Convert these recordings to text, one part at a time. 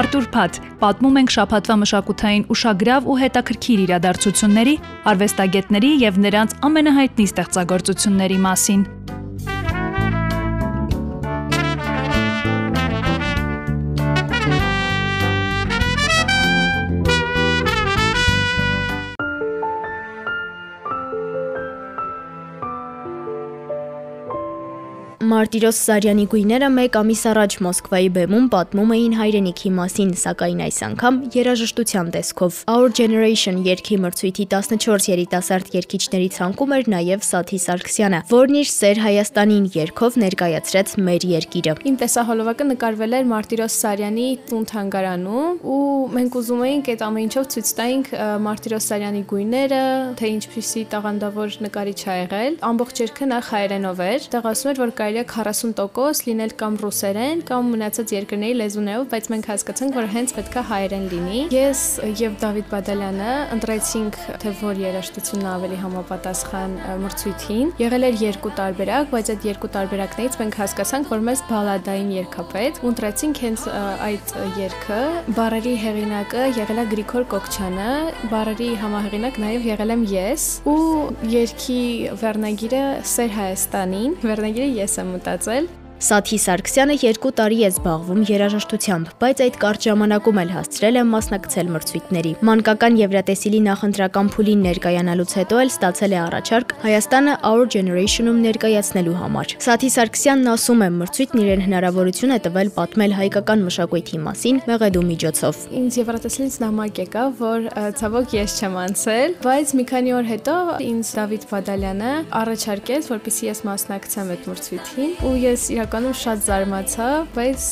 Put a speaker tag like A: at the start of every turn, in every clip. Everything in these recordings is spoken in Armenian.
A: Արտուր Փաթ, պատմում ենք շփաթվա մշակութային ուշագրավ ու հետաքրքիր իրադարձությունների, արվեստագետների եւ նրանց ամենահայտնի ստեղծագործությունների մասին։
B: Մարտիրոս Սարյանի գույները մեկ ամիս առաջ Մոսկվայի բեմում պատմում էին հայրենիքի մասին, սակայն այս անգամ երաժշտության տեսքով։ Our Generation երգի մրցույթի 14 երիտասարդ երգիչների ցանկում էր նաև Սաթի Սարգսյանը, որն իր Սեր Հայաստանին երգով ներկայացրեց մեր երկիրը։
C: Իմ տեսահոլովակը նկարվել էր Մարտիրոս Սարյանի տուն թանգարանում ու մենք ուզում էինք այդ ամեն ինչով ցույց տայինք Մարտիրոս Սարյանի գույները, թե ինչպիսի տաղանդավոր նկարիչ ա եղել։ Ամբողջ երգը նախ հայերենով էր։ Դեռ ասում էր, որ կարելի է 40% լինել կամ ռուսերեն կամ մնացած երկրների լեզուներով, բայց մենք հասկացանք, որ հենց պետքա հայերեն լինի։ Ես եւ Դավիթ Բադալյանը ընտրեցինք թե որ երաժշտությունն ավելի համապատասխան մրցույթին։ Եղել էր երկու տարբերակ, բայց այդ երկու տարբերակներից մենք հասկացանք, որ մեզ բալադային երգապետ ու ընտրեցինք հենց այդ երգը։ Բարերի հեղինակը եղել է Գրիգոր Կոկչյանը, բարերի համահեղինակ նաեւ եղել եմ ես ու երգի վերնագիրը Սեր Հայաստանին։ Վերնագիրը ես եմ մտածել
B: Սաթի Սարգսյանը 2 տարի է զբաղվում երաժշտությամբ, բայց այդ կարճ ժամանակում էլ հասցրել է մասնակցել մրցույթների։ Մանկական Եվրատեսիլի նախընտրական փուլին ներկայանալուց հետո էլ ստացել է առաջարկ Հայաստանը Our Generation-ում ներկայացնելու համար։ Սաթի Սարգսյանն ասում է, մրցույթն իրեն հնարավորություն է տվել պատմել հայկական մշակույթի մասին մեղեդու միջոցով։
C: Ինձ Եվրատեսիլից նամակ եկավ, որ ցավոք ես չեմ անցել, բայց մի քանի օր հետո ինձ Դավիթ Բադալյանը առաջարկեց, որպեսզի ես մասնակցեմ այդ մրցույթին, ու ես իրական իրականում շատ զարմացա, բայց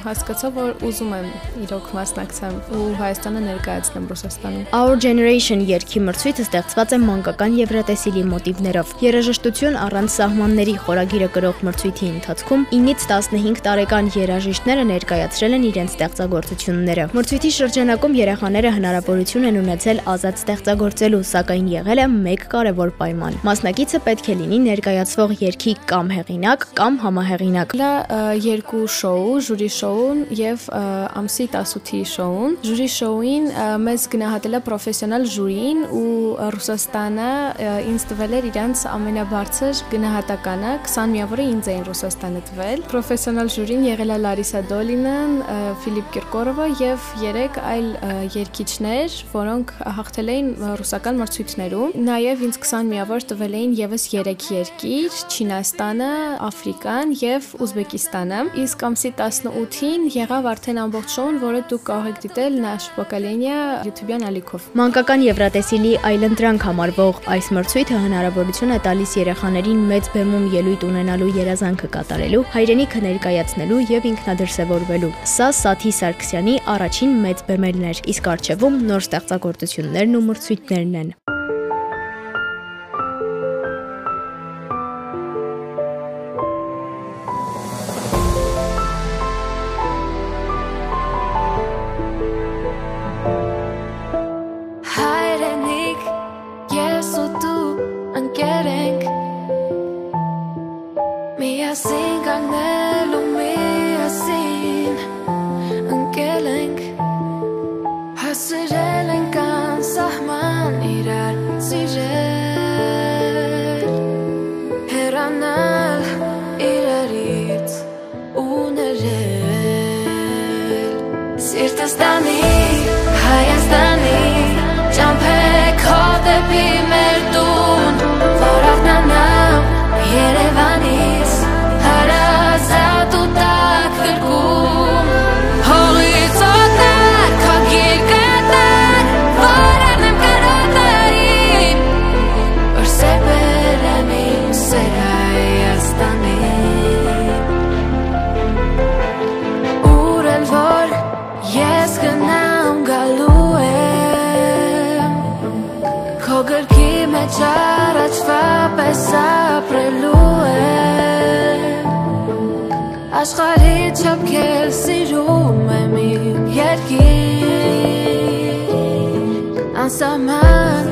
C: հասկացա, որ ուզում եմ իրոք մասնակցեմ ու Հայաստանը ներկայացնեմ Ռուսաստանում։
B: Our Generation երգի մրցույթը ստեղծված է մանկական եվրատեսիլի մոտիվներով։ Երաժշտություն առանց սահմանների խորագիրը կրող մրցույթի ընթացքում 9-ից 15 տարեկան երաժիշտները ներկայացրել են իրենց ստեղծագործությունները։ Մրցույթի շրջանակում երեխաները հնարավորություն են ունեցել ազատ ստեղծագործելու, սակայն եղել է մեկ կարևոր պայման։ Մասնակիցը պետք է լինի ներկայացվող երգի կամ հեղինակ կամ համահեղինակ հեղինակ։
C: Դա երկու շոու, ժյուրի շոուն եւ ամսի 18-ի շոուն։ Ժյուրի շոուին մեզ գնահատել է պրոֆեսիոնալ ժյուրին ու Ռուսաստանը ինձ տվել էր իրանց ամենաբարձր գնահատականը 20 միավորը ինձ էին Ռուսաստանը տվել։ Պրոֆեսիոնալ ժյուրին եղել է Լարիսա Դոլինան, Ֆիլիպ Կիրկորովը եւ 3 այլ երգիչներ, որոնք հաղթել էին ռուսական մրցույթներում։ Նաեւ ինձ 20 միավոր տվել էին եւս 3 երկիր՝ Չինաստանը, Աֆրիկան եւ Ուզբեկիստանը։ Իսկ ամսի 18-ին եղավ արդեն ամբողջ շոուն, որը դուք կարող եք դիտել Nash Pokolenia YouTube-յան ալիքով։
B: Մանկական Եվրատեսիլի այլընտրանք համարվող այս մրցույթը հնարավորություն է տալիս երեխաներին մեծ բեմում ելույթ ունենալու երազանքը կատարելու, հայրենիքը ներկայացնելու եւ ինքնադրսևորվելու։ Սա Սաթի Սարգսյանի առաջին մեծ բեմերն էր, իսկ արժևում նոր ստեղծագործություններն ու մրցույթներն են։ Սիրտս տանի, Հայաստանի, ճամփեք հոտեպի մեր տուն, որ արտնանամ Երևանի
D: աշխարհի չափքեր սիրում եմ իմ երկիր անսահման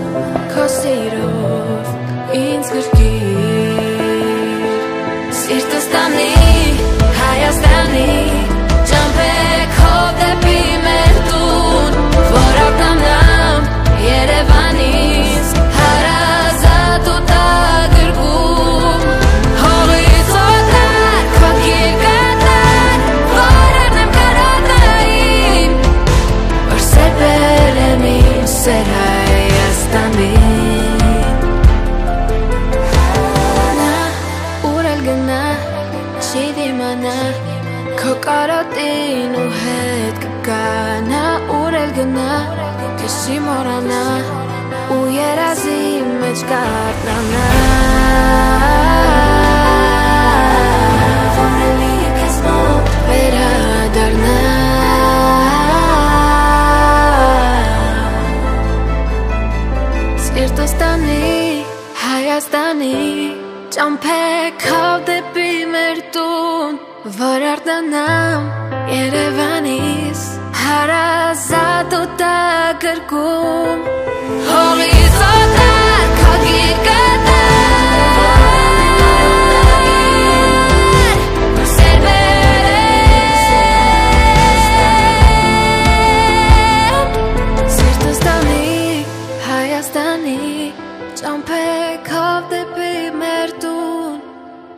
D: քո սիրով ինձ գրկիր սիրտս տանի Հայաստանի Չի դիմանա Քո կարոտին ու հետ կգանա Ուր էլ գնա չի մորանա Ու երազի մեջ կարտնանա Որելի քեզ մոտ վերադառնա Սիրտս տանի Հայաստանի Ճամփեքով դեպի մեր տուն Որ արտանամ Երևանից Հարազատ ու տակրկում